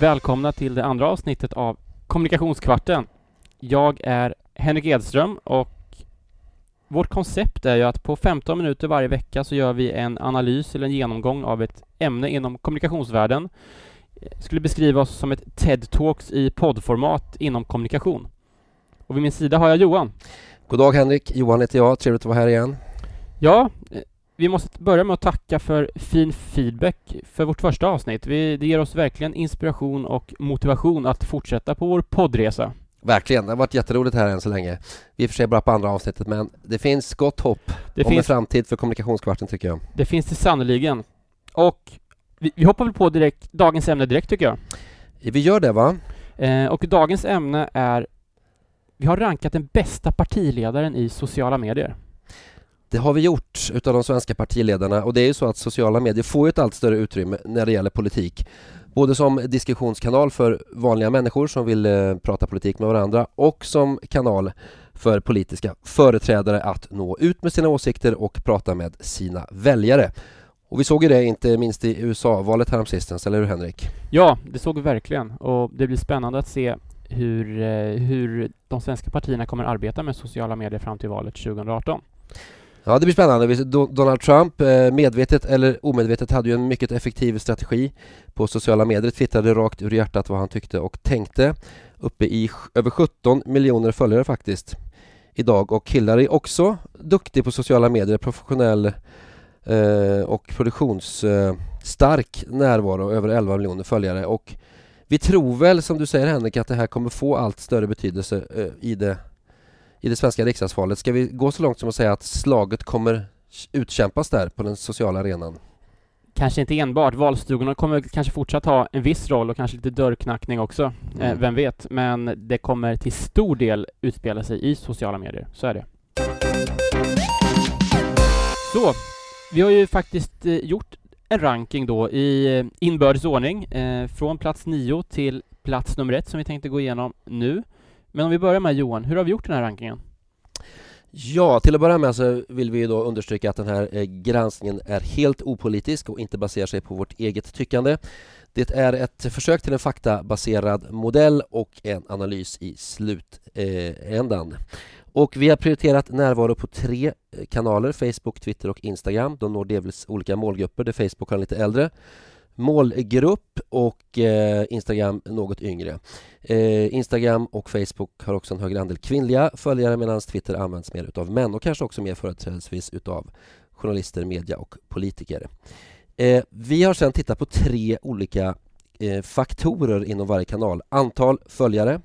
Välkomna till det andra avsnittet av Kommunikationskvarten. Jag är Henrik Edström och vårt koncept är ju att på 15 minuter varje vecka så gör vi en analys eller en genomgång av ett ämne inom kommunikationsvärlden. Jag skulle beskriva oss som ett TED-talks i poddformat inom kommunikation. Och vid min sida har jag Johan. God dag Henrik, Johan heter jag, trevligt att vara här igen. Ja, eh, vi måste börja med att tacka för fin feedback för vårt första avsnitt. Vi, det ger oss verkligen inspiration och motivation att fortsätta på vår poddresa. Verkligen, det har varit jätteroligt här än så länge. Vi är för sig bara på andra avsnittet men det finns gott hopp Det om en finns, framtid för kommunikationskvarten tycker jag. det finns det sannerligen. Och vi, vi hoppar väl på direkt, dagens ämne direkt tycker jag. Vi gör det va? Eh, och dagens ämne är vi har rankat den bästa partiledaren i sociala medier. Det har vi gjort utav de svenska partiledarna och det är ju så att sociala medier får ett allt större utrymme när det gäller politik. Både som diskussionskanal för vanliga människor som vill eh, prata politik med varandra och som kanal för politiska företrädare att nå ut med sina åsikter och prata med sina väljare. Och vi såg ju det inte minst i USA-valet häromsistens, eller hur Henrik? Ja, det såg vi verkligen och det blir spännande att se hur, eh, hur de svenska partierna kommer arbeta med sociala medier fram till valet 2018. Ja, det blir spännande. Donald Trump, eh, medvetet eller omedvetet, hade ju en mycket effektiv strategi på sociala medier. Twittrade rakt ur hjärtat vad han tyckte och tänkte. Uppe i över 17 miljoner följare faktiskt idag. Och Hillary också duktig på sociala medier, professionell eh, och produktionsstark närvaro, över 11 miljoner följare. Och vi tror väl, som du säger Henrik, att det här kommer få allt större betydelse eh, i det i det svenska riksdagsvalet. Ska vi gå så långt som att säga att slaget kommer utkämpas där på den sociala arenan? Kanske inte enbart, valstugorna kommer kanske fortsatt ha en viss roll och kanske lite dörrknackning också, eh, Mm. vem vet. Men det kommer till stor del utspela sig i sociala medier, så är det. Så, vi har ju faktiskt eh, gjort en ranking då i eh, inbördes ordning, eh, från plats 9 till plats nummer ett som vi tänkte gå igenom nu. Men om vi börjar med Johan, hur har vi gjort den här rankingen? Ja, till att börja med så vill vi då understryka att den här eh, granskningen är helt opolitisk och inte baserar sig på vårt eget tyckande. Det är ett försök till en faktabaserad modell och en analys i slutändan. Eh, och vi har prioriterat närvaro på tre eh, kanaler, Facebook, Twitter och Instagram. De når delvis olika målgrupper där Facebook har en lite äldre målgrupp och eh, Instagram något yngre. Eh, Instagram och Facebook har också en högre andel kvinnliga följare medan Twitter används mer utav män och kanske också mer företrädesvis utav journalister, media och politiker. Eh, vi har sedan tittat på tre olika eh, faktorer inom varje kanal. Antal följare,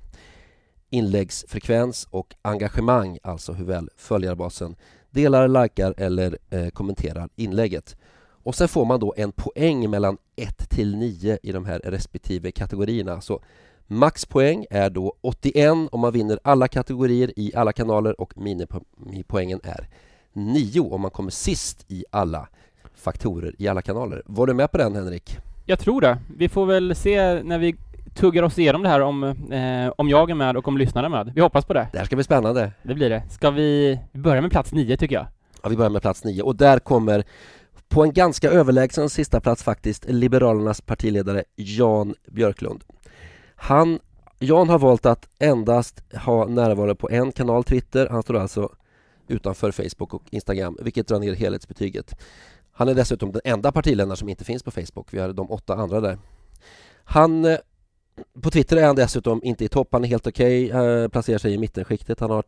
inläggsfrekvens och engagemang, alltså hur väl följarbasen delar, likar eller eh, kommenterar inlägget. Och sen får man då en poäng mellan 1 till 9 i de här respektive kategorierna. Så maxpoäng är då 81 om man vinner alla kategorier i alla kanaler och minipoängen är 9 om man kommer sist i alla faktorer i alla kanaler. Var du med på den Henrik? Jag tror det. Vi får väl se när vi tuggar oss igenom det här om, eh, om jag är med och om lyssnarna är med. Vi hoppas på det. Det här ska bli spännande. Det blir det. Ska vi börja med plats nio tycker jag? Ja, vi börjar med plats 9 och där kommer på en ganska överlägsen sista plats faktiskt Liberalernas partiledare Jan Björklund. Han, Jan har valt att endast ha närvaro på en kanal, Twitter. Han står alltså utanför Facebook och Instagram, vilket drar ner helhetsbetyget. Han är dessutom den enda partiledaren som inte finns på Facebook. Vi har de åtta andra där. Han, eh, på Twitter är han dessutom inte i topp. Han är helt okej, okay, placerar sig i mittenskiktet. Han har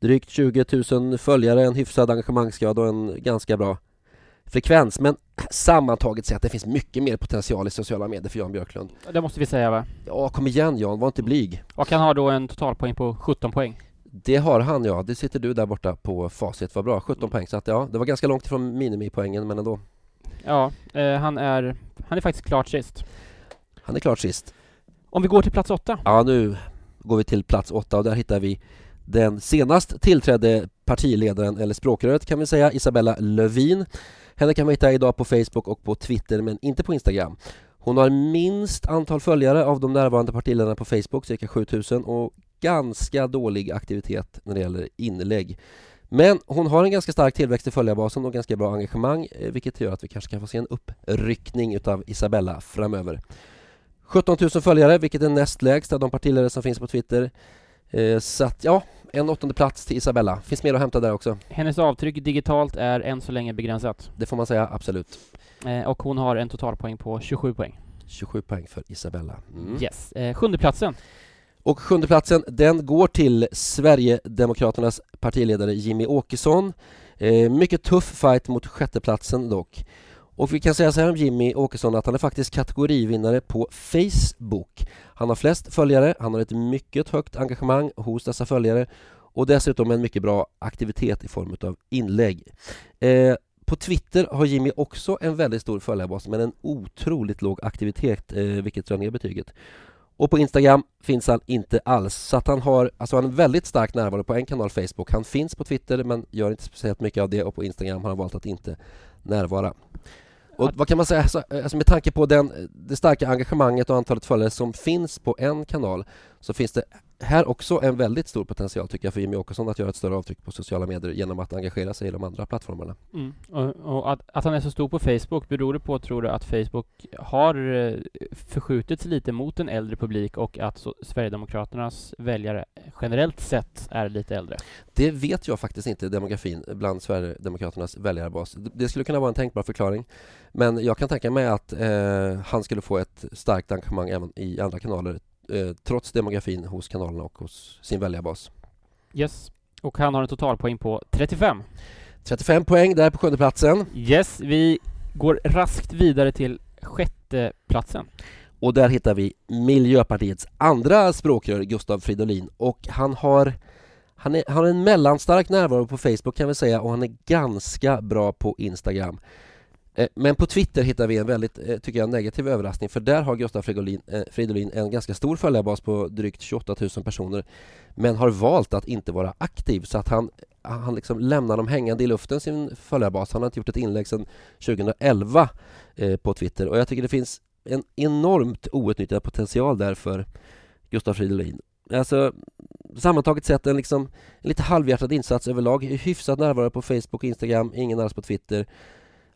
drygt 20 000 följare, en hyfsad engagemangsgrad och en ganska bra frekvens. Men sammantaget säger att det finns mycket mer potential i sociala medier för Jan Björklund. Det måste vi säga va? Ja, kom igen Jan, var inte blyg. Och han har då en totalpoäng på 17 poäng. Det har han ja, det sitter du där borta på facit, vad bra, 17 poäng. Så att ja, det var ganska långt ifrån minimipoängen men ändå. Ja, eh, han är, han är faktiskt klart sist. Han är klart sist. Om vi går till plats åtta. Ja, nu går vi till plats åtta och där hittar vi den senast tillträdde partiledaren, eller språkröret kan vi säga, Isabella Lövin. Henne kan man hitta idag på Facebook och på Twitter men inte på Instagram. Hon har minst antal följare av de närvarande partiledarna på Facebook, cirka 7000 och ganska dålig aktivitet när det gäller inlägg. Men hon har en ganska stark tillväxt i följarbasen och ganska bra engagemang eh, vilket gör att vi kanske kan få se en uppryckning utav Isabella framöver. 17 000 följare, vilket är näst lägst av de partiledare som finns på Twitter. Eh, så att, ja, en åttonde plats till Isabella. Finns mer att hämta där också. Hennes avtryck digitalt är än så länge begränsat. Det får man säga, absolut. Eh, och hon har en totalpoäng på 27 poäng. 27 poäng för Isabella. Mm. Yes. Eh, sjunde platsen. Och sjunde platsen, den går till Sverigedemokraternas partiledare Jimmy Åkesson. Eh, mycket tuff fight mot sjätteplatsen dock. Och vi kan säga så här om Jimmy Åkesson att han är faktiskt kategorivinnare på Facebook. Han har flest följare, han har ett mycket högt engagemang hos dessa följare och dessutom en mycket bra aktivitet i form av inlägg. Eh, på Twitter har Jimmy också en väldigt stor följarbas men en otroligt låg aktivitet eh, vilket drar ner betyget. Och på Instagram finns han inte alls. Så att han har alltså en väldigt stark närvaro på en kanal Facebook. Han finns på Twitter men gör inte speciellt mycket av det och på Instagram har han valt att inte närvara. Och vad kan man säga, alltså, alltså med tanke på den, eh, det starka engagemanget och antalet följare som finns på en kanal så finns det här också en väldigt stor potential tycker jag för Jimmy Åkesson att göra ett större avtryck på sociala medier genom att engagera sig i de andra plattformarna. Mm. Och, och att, att, han är så stor på Facebook, beror det på, tror du, att Facebook har eh, förskjutits lite mot en äldre publik och att så, Sverigedemokraternas väljare generellt sett är lite äldre? Det vet jag faktiskt inte, demografin bland Sverigedemokraternas väljarbas. Det skulle kunna vara en tänkbar förklaring. Men jag kan tänka mig att eh, han skulle få ett starkt engagemang även i andra kanaler eh, trots demografin hos kanalerna och hos sin väljarbas. Yes, och han har en totalpoäng på 35. 35 poäng där på sjunde platsen. Yes, vi går raskt vidare till sjätte platsen. Och där hittar vi Miljöpartiets andra språkrör, Gustav Fridolin. Och han har, han, är, han har en mellanstark närvaro på Facebook kan vi säga och han är ganska bra på Instagram. Eh, men på Twitter hittar vi en väldigt, eh, tycker jag, negativ överraskning för där har Gustav Fridolin, eh, Fridolin en ganska stor följarbas på drygt 28 000 personer men har valt att inte vara aktiv så att han, han liksom lämnar dem hängande i luften, sin följarbas. Han har inte gjort ett inlägg sedan 2011 på Twitter och jag tycker det finns en enormt outnyttjad potential där för Gustav Fridolin. Alltså, sammantaget sett en, liksom, en lite halvhjärtad insats överlag. Hyfsat närvaro på Facebook och Instagram, ingen alls på Twitter.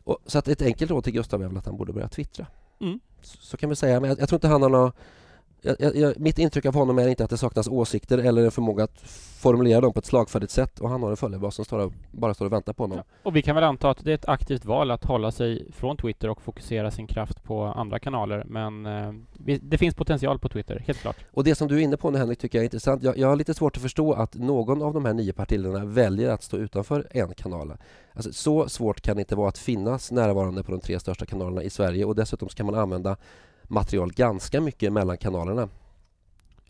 Och, så att ett enkelt råd till Gustav är väl att han borde börja twittra. Mm. Så, så, kan vi säga, men jag, jag tror inte han har något jag, jag, mitt intryck av honom är inte att det saknas åsikter eller en förmåga att formulera dem på ett slagfärdigt sätt och han har en följarbas som står och, bara står och väntar på honom. Ja, och vi kan väl anta att det är ett aktivt val att hålla sig från Twitter och fokusera sin kraft på andra kanaler men eh, det finns potential på Twitter, helt klart. Och det som du är inne på nu Henrik tycker jag är intressant. Jag, jag har lite svårt att förstå att någon av de här nio partiledarna väljer att stå utanför en kanal. Alltså, så svårt kan det inte vara att finnas närvarande på de tre största kanalerna i Sverige och dessutom ska man använda material ganska mycket mellan kanalerna.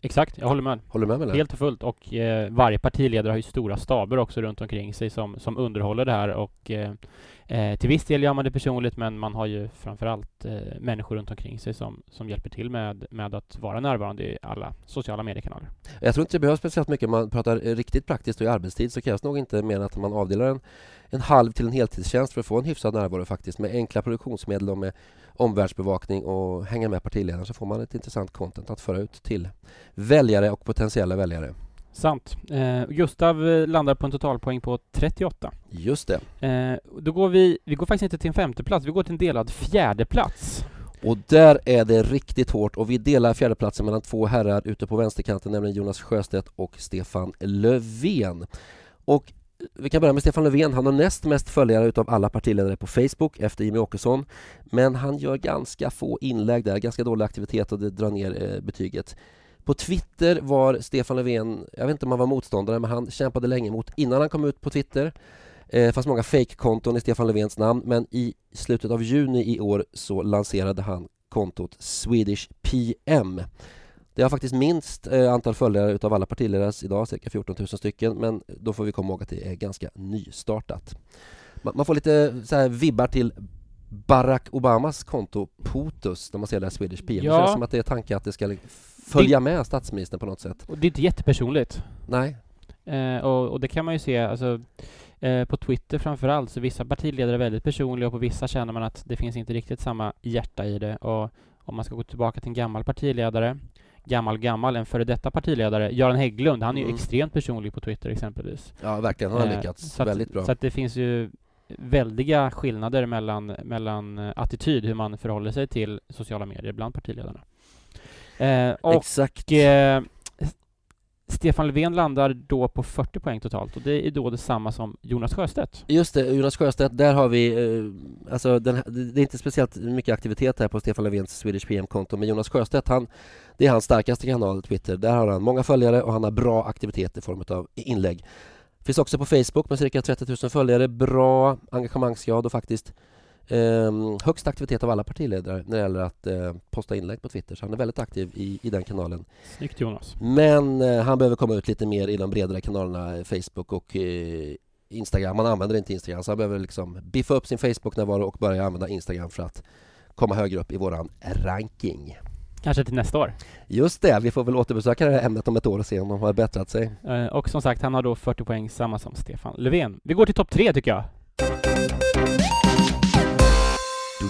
Exakt, jag håller med. Håller med, med Helt och fullt. Och eh, varje partiledare har ju stora staber också runt omkring sig som, som underhåller det här och eh, eh, till viss del gör man det personligt men man har ju framförallt eh, människor runt omkring sig som, som hjälper till med, med att vara närvarande i alla sociala mediekanaler. Jag tror inte det behövs speciellt mycket. Om man pratar eh, riktigt praktiskt och i arbetstid så krävs nog inte mer än att man avdelar en, en halv till en heltidstjänst för att få en hyfsad närvaro faktiskt med enkla produktionsmedel och med omvärldsbevakning och hänga med partiledaren så får man ett intressant content att föra ut till väljare och potentiella väljare. Sant. Eh, Gustav eh, landar på en totalpoäng på 38. Just det. Eh, då går vi, vi går faktiskt inte till en femteplats, vi går till en delad fjärdeplats. Och där är det riktigt hårt och vi delar fjärdeplatsen mellan två herrar ute på vänsterkanten, nämligen Jonas Sjöstedt och Stefan Löfven. Och vi kan börja med Stefan Löfven. Han har näst mest följare utav alla partiledare på Facebook efter Jimmy Åkesson. Men han gör ganska få inlägg där, ganska dålig aktivitet och det drar ner eh, betyget. På Twitter var Stefan Löfven, jag vet inte om han var motståndare, men han kämpade länge mot innan han kom ut på Twitter. Eh, fanns många fake-konton i Stefan Löfvens namn, men i slutet av juni i år så lanserade han kontot Swedish PM. Det har faktiskt minst eh, antal följare utav alla partiledare idag, cirka 14 000 stycken, men då får vi komma ihåg att det är ganska nystartat. Man, får lite så här vibbar till Barack Obamas konto POTUS när man ser det här Swedish PM. Ja. Det känns som att det är tanken att det ska följa med statsministern på något sätt. Och det är inte jättepersonligt. Nej. Eh, och, och, det kan man ju se, alltså eh, på Twitter framförallt, så vissa partiledare är väldigt personliga och på vissa känner man att det finns inte riktigt samma hjärta i det. Och om man ska gå tillbaka till en gammal partiledare, gammal gammal, en före detta partiledare, Göran Hägglund, han är ju mm. extremt personlig på Twitter exempelvis. Ja, verkligen. Han har eh, lyckats väldigt bra. Så att det finns ju väldiga skillnader mellan, mellan attityd, hur man förhåller sig till sociala medier bland partiledarna. Eh, och Exakt. eh, Stefan Löfven landar då på 40 poäng totalt och det är då detsamma som Jonas Sjöstedt. Just det, Jonas Sjöstedt, där har vi... Eh, alltså den, det är inte speciellt mycket aktivitet här på Stefan Löfvens Swedish PM-konto men Jonas Sjöstedt, han, det är hans starkaste kanal, Twitter. Där har han många följare och han har bra aktivitet i form av inlägg. Finns också på Facebook med cirka 30 000 följare. Bra engagemangsgrad och faktiskt eh, högst aktivitet av alla partiledare när det gäller att eh, posta inlägg på Twitter. Så han är väldigt aktiv i, i den kanalen. Snyggt Jonas. Men eh, han behöver komma ut lite mer i de bredare kanalerna eh, Facebook och eh, Instagram. Han använder inte Instagram så han behöver liksom biffa upp sin Facebook-närvaro och börja använda Instagram för att komma högre upp i våran ranking. Kanske till nästa år. Just det, vi får väl återbesöka det här ämnet om ett år och se om de har bättrat sig. Eh, och som sagt, han har då 40 poäng, samma som Stefan Löfven. Vi går till topp tre tycker jag.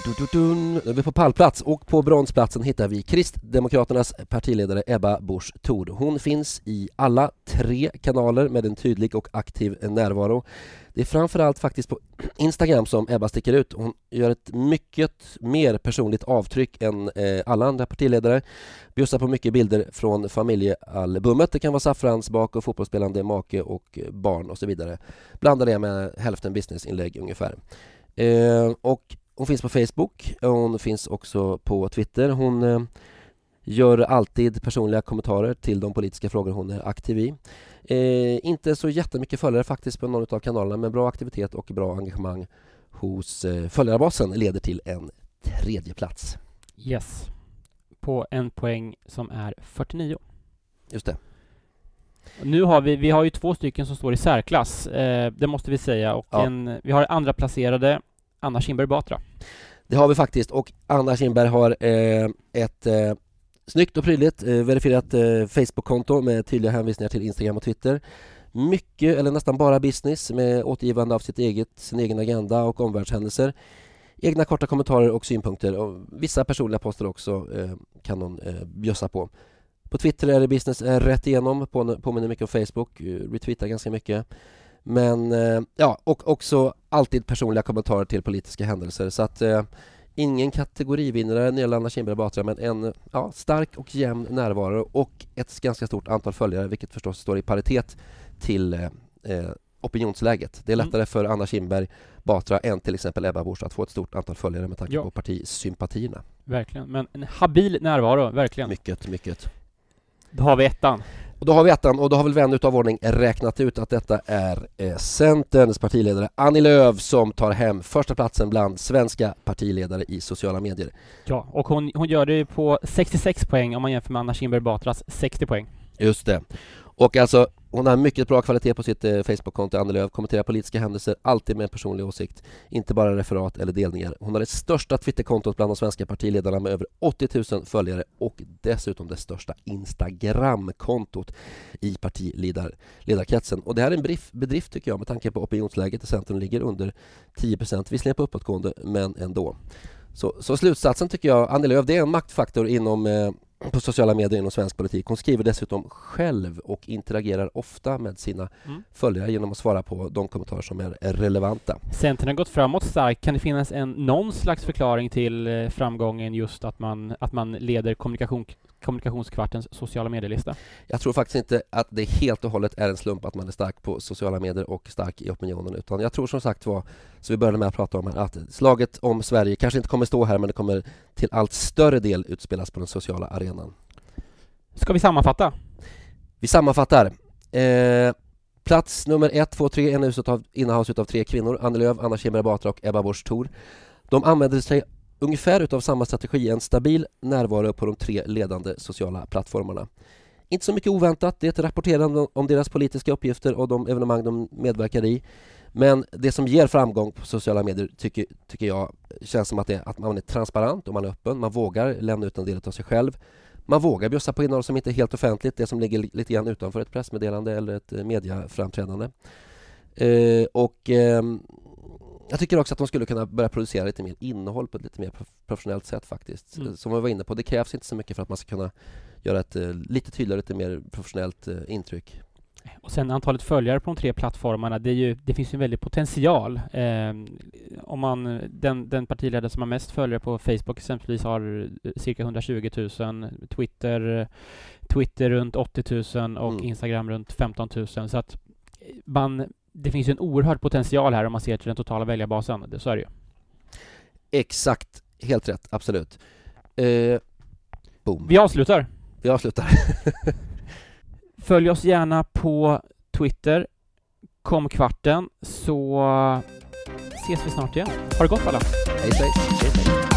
Nu är vi på pallplats och på bronsplatsen hittar vi Kristdemokraternas partiledare Ebba Busch Thor. Hon finns i alla tre kanaler med en tydlig och aktiv närvaro. Det är framförallt faktiskt på Instagram som Ebba sticker ut. Hon gör ett mycket mer personligt avtryck än eh, alla andra partiledare. Bjussar på mycket bilder från familjealbumet. Det kan vara saffransbak och fotbollsspelande make och barn och så vidare. Blandar det med hälften businessinlägg ungefär. Eh, och hon finns på Facebook, hon finns också på Twitter. Hon eh, gör alltid personliga kommentarer till de politiska frågor hon är aktiv i. Eh, inte så jättemycket följare faktiskt på någon av kanalerna men bra aktivitet och bra engagemang hos eh, följarbasen leder till en tredje plats. Yes. På en poäng som är 49. Just det. Nu har vi, vi har ju två stycken som står i särklass, eh, det måste vi säga, och Ja. en, vi har andra placerade Anna Kinberg Batra. Det har vi faktiskt och Anna Kinberg har eh, ett eh, snyggt och prydligt eh, verifierat eh, Facebook-konto med tydliga hänvisningar till Instagram och Twitter. Mycket, eller nästan bara business med återgivande av sitt eget, sin egen agenda och omvärldshändelser. Egna korta kommentarer och synpunkter och vissa personliga poster också eh, kan hon eh, bjussa på. På Twitter är det business rätt igenom, på, påminner mycket om Facebook, eh, retweetar ganska mycket. Men eh, ja, och också alltid personliga kommentarer till politiska händelser så att eh, ingen kategorivinnare när det gäller Anna Kinberg Batra men en ja, stark och jämn närvaro och ett ganska stort antal följare vilket förstås står i paritet till eh, eh, opinionsläget. Det är Mm. lättare för Anna Kinberg Batra än till exempel Ebba Busch att få ett stort antal följare med tanke Ja. på partisympatierna. Verkligen, men en habil närvaro, verkligen. Mycket, mycket. Då har vi ettan. Och då har vi ettan och då har väl vän utav ordning räknat ut att detta är eh, Centerns partiledare Annie Lööf som tar hem första platsen bland svenska partiledare i sociala medier. Ja, och hon, hon gör det på 66 poäng om man jämför med Anna Kinberg Batras 60 poäng. Just det. Och alltså, hon har mycket bra kvalitet på sitt eh, Facebook-konto, Annie Lööf, kommenterar politiska händelser, alltid med en personlig åsikt, inte bara referat eller delningar. Hon har det största Twitterkontot bland de svenska partiledarna med över 80 000 följare och dessutom det största Instagram-kontot i partiledarkretsen. Och det här är en bedrift, bedrift tycker jag med tanke på opinionsläget där Centern ligger under 10 visserligen på uppåtgående, men ändå. Så, så slutsatsen tycker jag, Annie Lööf, det är en maktfaktor inom eh, på sociala medier inom svensk politik. Hon skriver dessutom själv och interagerar ofta med sina Mm. följare genom att svara på de kommentarer som är relevanta. Centern har gått framåt starkt. Kan det finnas en, någon slags förklaring till eh, framgången just att man, att man leder kommunikation, kommunikationskvartens sociala medielista? Jag tror faktiskt inte att det helt och hållet är en slump att man är stark på sociala medier och stark i opinionen utan jag tror som sagt var, så vi började med att prata om här, att slaget om Sverige kanske inte kommer stå här men det kommer till allt större del utspelas på den sociala arenan. Ska vi sammanfatta? Vi sammanfattar. Eh, plats nummer ett, två, tre innehas utav, innehas utav tre kvinnor. Annie Lööf, Anna Kinberg Batra och Ebba Busch Thor. De använder sig ungefär utav samma strategi, en stabil närvaro på de tre ledande sociala plattformarna. Inte så mycket oväntat, det är ett rapporterande om deras politiska uppgifter och de evenemang de medverkar i. Men det som ger framgång på sociala medier tycker, tycker jag känns som att, det, att man är transparent och man är öppen. Man vågar lämna ut en del av sig själv. Man vågar bjussa på innehåll som inte är helt offentligt, det som ligger lite grann utanför ett pressmeddelande eller ett eh, mediaframträdande. Eh, och ehm, jag tycker också att de skulle kunna börja producera lite mer innehåll på ett lite mer prof- professionellt sätt faktiskt. Mm. Som vi var inne på, det krävs inte så mycket för att man ska kunna göra ett eh, lite tydligare, lite mer professionellt eh, intryck. Och sen antalet följare på de tre plattformarna, det, ju, det finns ju en väldig potential. Eh, om man, den, den partiledare som har mest följare på Facebook exempelvis har cirka 120 000, Twitter, Twitter runt 80 000 och Mm. Instagram runt 15 000. Så att man, det finns ju en oerhörd potential här om man ser till den totala väljarbasen. Det, så är det ju. Exakt, helt rätt, absolut. Eh, boom. Vi avslutar. Vi avslutar. Följ oss gärna på Twitter, kom kvarten, så ses vi snart igen. Ha det gott alla! Hej, hej.